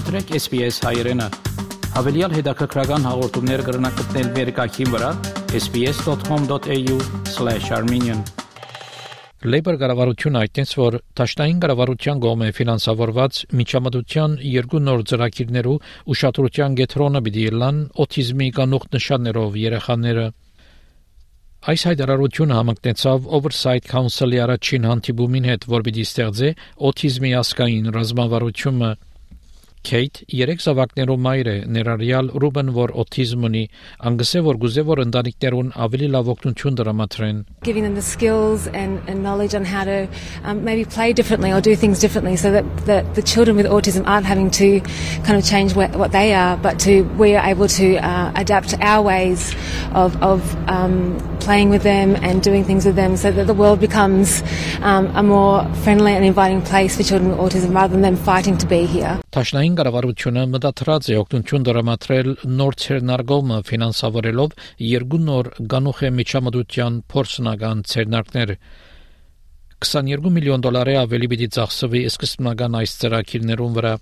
Մտրեք SPS հայրենը։ Հավելյալ հետաքրքրական հաղորդումներ կգրնակցնել վերկայքին վրա sps.com.au/armenian Լեյբեր կառավարությունը այդտենց որ Տաշտային կառավարության կողմէ ֆինանսավորված միջամտության երկու նոր ծրագիրներու ուշադրության գետրոնը պիտի լան օտիզմի կանուխ նշաններով երեխաները Այս հայտարարությունը համընկնեցավ Oversight Council-ի առաջին հանդիպումին հետ, որ պիտի ստեղծե օտիզմի ասկային ռազմավարությունը Քեյթ երեք զավակներու մայր է ներառյալ Ռուբեն որ օտիզմ ունի անգսե որ գուզե որ ընտանիքներուն ավելի լավ օգնություն դրամատրեն giving them the skills and, and knowledge on how to um, maybe play differently or do things differently so that, that the children with autism aren't having to kind of change what, what they are but to we are able to uh, adapt our ways of, of um, playing with them and doing things with them so that the world becomes um, a more friendly and inviting place for children with autism rather than them fighting to be here Տաշնային Կառավարությունը մտադրած է օգնություն դրամատրել նոր ցերնարգոմը ֆինանսավորելով երկու նոր գանուխե միջամտության փորձնական ցերնարկներ 22 միլիոն դոլարի ավելի պիտի ծախսվի սկզբնական այս ծրագիրներուն վրա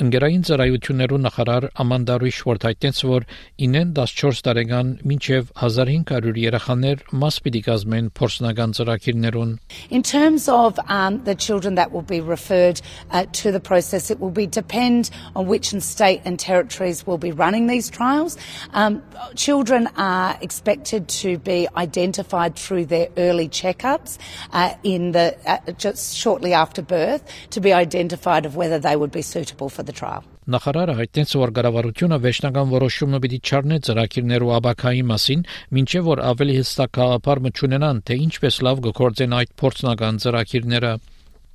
Ընկերային ծառայություններու նախարար Ամանդա Ռիշվորդ հայտնեց, որ 9-14 տարեկան մինչև 1500 երեխաներ մաս պիտի կազմեն փորձնական ծրագիրներուն։ In terms of um, the children that will be referred uh, to the process, it will be depend on which state and territories will be running these trials. Um, children are expected to be identified through their early checkups uh, in the uh, just shortly after birth to be identified of whether they would be suitable for the trial. Նախարարը հայտնեց, որ կառավարությունը վերջնական որոշումը պիտի չառնի ծրագիրներու աբակայի մասին, ինչեւ որ ավելի հստակ գաղափար մչունենան, թե ինչպես լավ գործեն այդ փորձնական ծրագիրները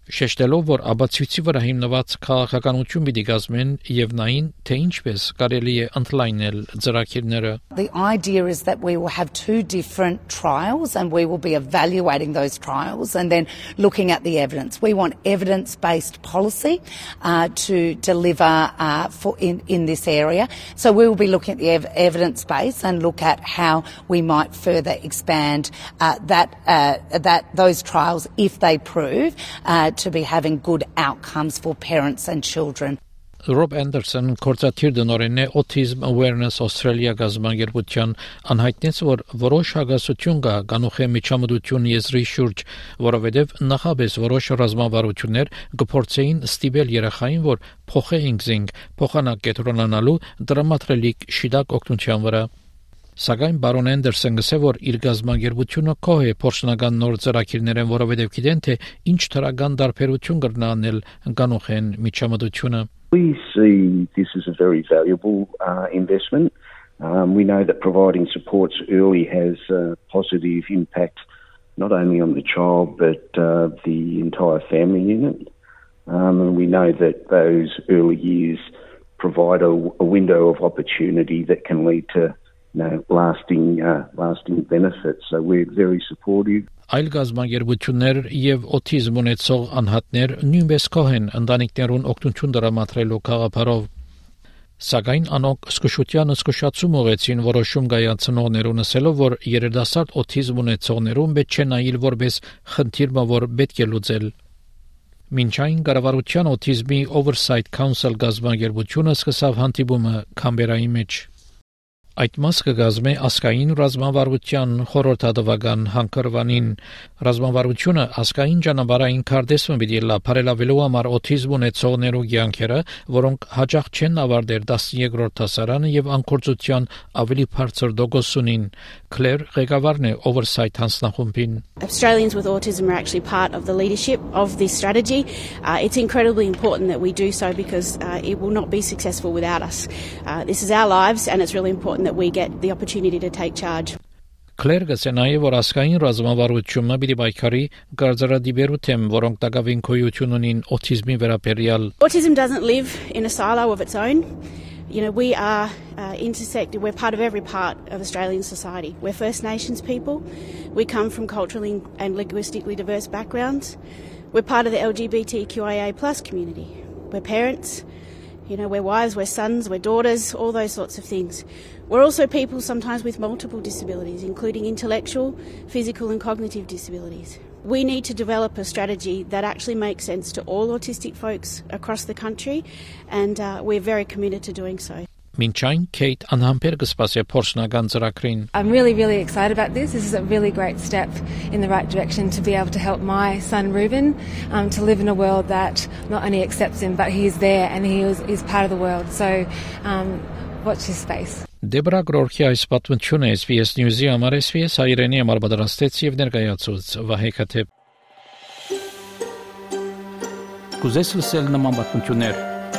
շեշտելով որ աբացույցի վրա հիմնված քաղաքականություն պիտի կազմեն եւ նային թե ինչպես կարելի է ընդլայնել ծրագիրները The idea is that we will have two different trials and we will be evaluating those trials and then looking at the evidence. We want evidence-based policy uh, to deliver uh, for in, in this area. So we will be looking at the ev- evidence base and look at how we might further expand uh, that uh, that those trials if they prove uh, to be having good outcomes for parents and children. Rob Anderson կորցաթիր դնորեն է Autism Awareness Australia գազագերբության անհայտնեց որ որոշ հագասություն կա կանուխե միջամտություն եզրի շուրջ որովհետև նախաբես որոշ ռազմավարություններ կփորձեին ստիպել երեխային որ փոխեին զինք փոխանակ կետրոնանալու դրամատրելիք շիդակ օգնության վրա Սակայն բարոն Էնդերսոն գսե որ իր գազագերբությունը կողե փորձնական նոր ծրագիրներեն, որովհետև գիտեն թե ինչ թրագան դարբերություն կրնանել կանոխեն միջամտությունը We see this as a very valuable uh, investment. Um, we know that providing supports early has a positive impact not only on the child but uh, the entire family unit. Um, and we know that those early years provide a, a window of opportunity that can lead to you know, lasting uh, lasting benefits. So we're very supportive. Այլ գազագերբություններ եւ օտիզմ ունեցող անհատներ նույնպես կողեն ընտանիքներուն օգնություն դրամատրելու խաղապարով Սակայն անոնք սկշության սկշացում ուղեցին որոշում գայացնողներուն ասելով, որ երիտասարդ օտիզմ ունեցողներուն պետք չէ նայել որպես խնդիրը, որ պետք է լուծել։ Մինչ այն կառավարության օտիզմի Oversight Council գազագերբությունը սկսավ հանդիպումը Կամբերայի մեջ։ Այդ մաս կգազմե ասկային ռազմավարության խորհրդատվական հանգրվանին ռազմավարությունը ասկային ճանապարհային քարտեզը պիտի լա բարելավելու համար օտիզմ ունեցողներու ցանկերը, որոնք հաջող չեն ավարտել 13-րդ դասարանը եւ անկորձության ավելի բարձր դոգոս ունին։ Claire ղեկավարն է Oversight հանձնախումբին։ Australians with autism are actually part of the leadership of this strategy. Uh, it's incredibly important that we do so because uh, it will not be successful without us. Uh, this is our lives and it's really important that we get the opportunity to take charge. Clergă se naivo rascain razmavaru chumma bidi baikari garzara diberu tem vorong tagavin koyutyunun in. Autism doesn't live in a silo of its own. You know, we are uh, intersected, we're part of every part of Australian society. We're First Nations people, we come from culturally and linguistically diverse backgrounds, we're part of the LGBTQIA plus community, we're parents, you know, we're wives, we're sons, we're daughters, all those sorts of things. We're also people sometimes with multiple disabilities, including intellectual, physical, and cognitive disabilities. We need to develop a strategy that actually makes sense to all autistic folks across the country, and uh, we're very committed to doing so. Մինչայն Քեյթ անհամբեր կսպասե փորձնական ծրագրին I'm really, really excited about this. This is a really great step in the right direction to be able to help my son Ruben um, to live in a world that not only accepts him, but he is there and he is, is part of the world. So um, watch this space. Դեբրա Գրորքի այս պատմությունը SBS News-ի համար SBS հայրենի համար պատրաստեց եւ ներկայացուց Վահե Քաթեփ Կուզես լսել նման պատմություններ,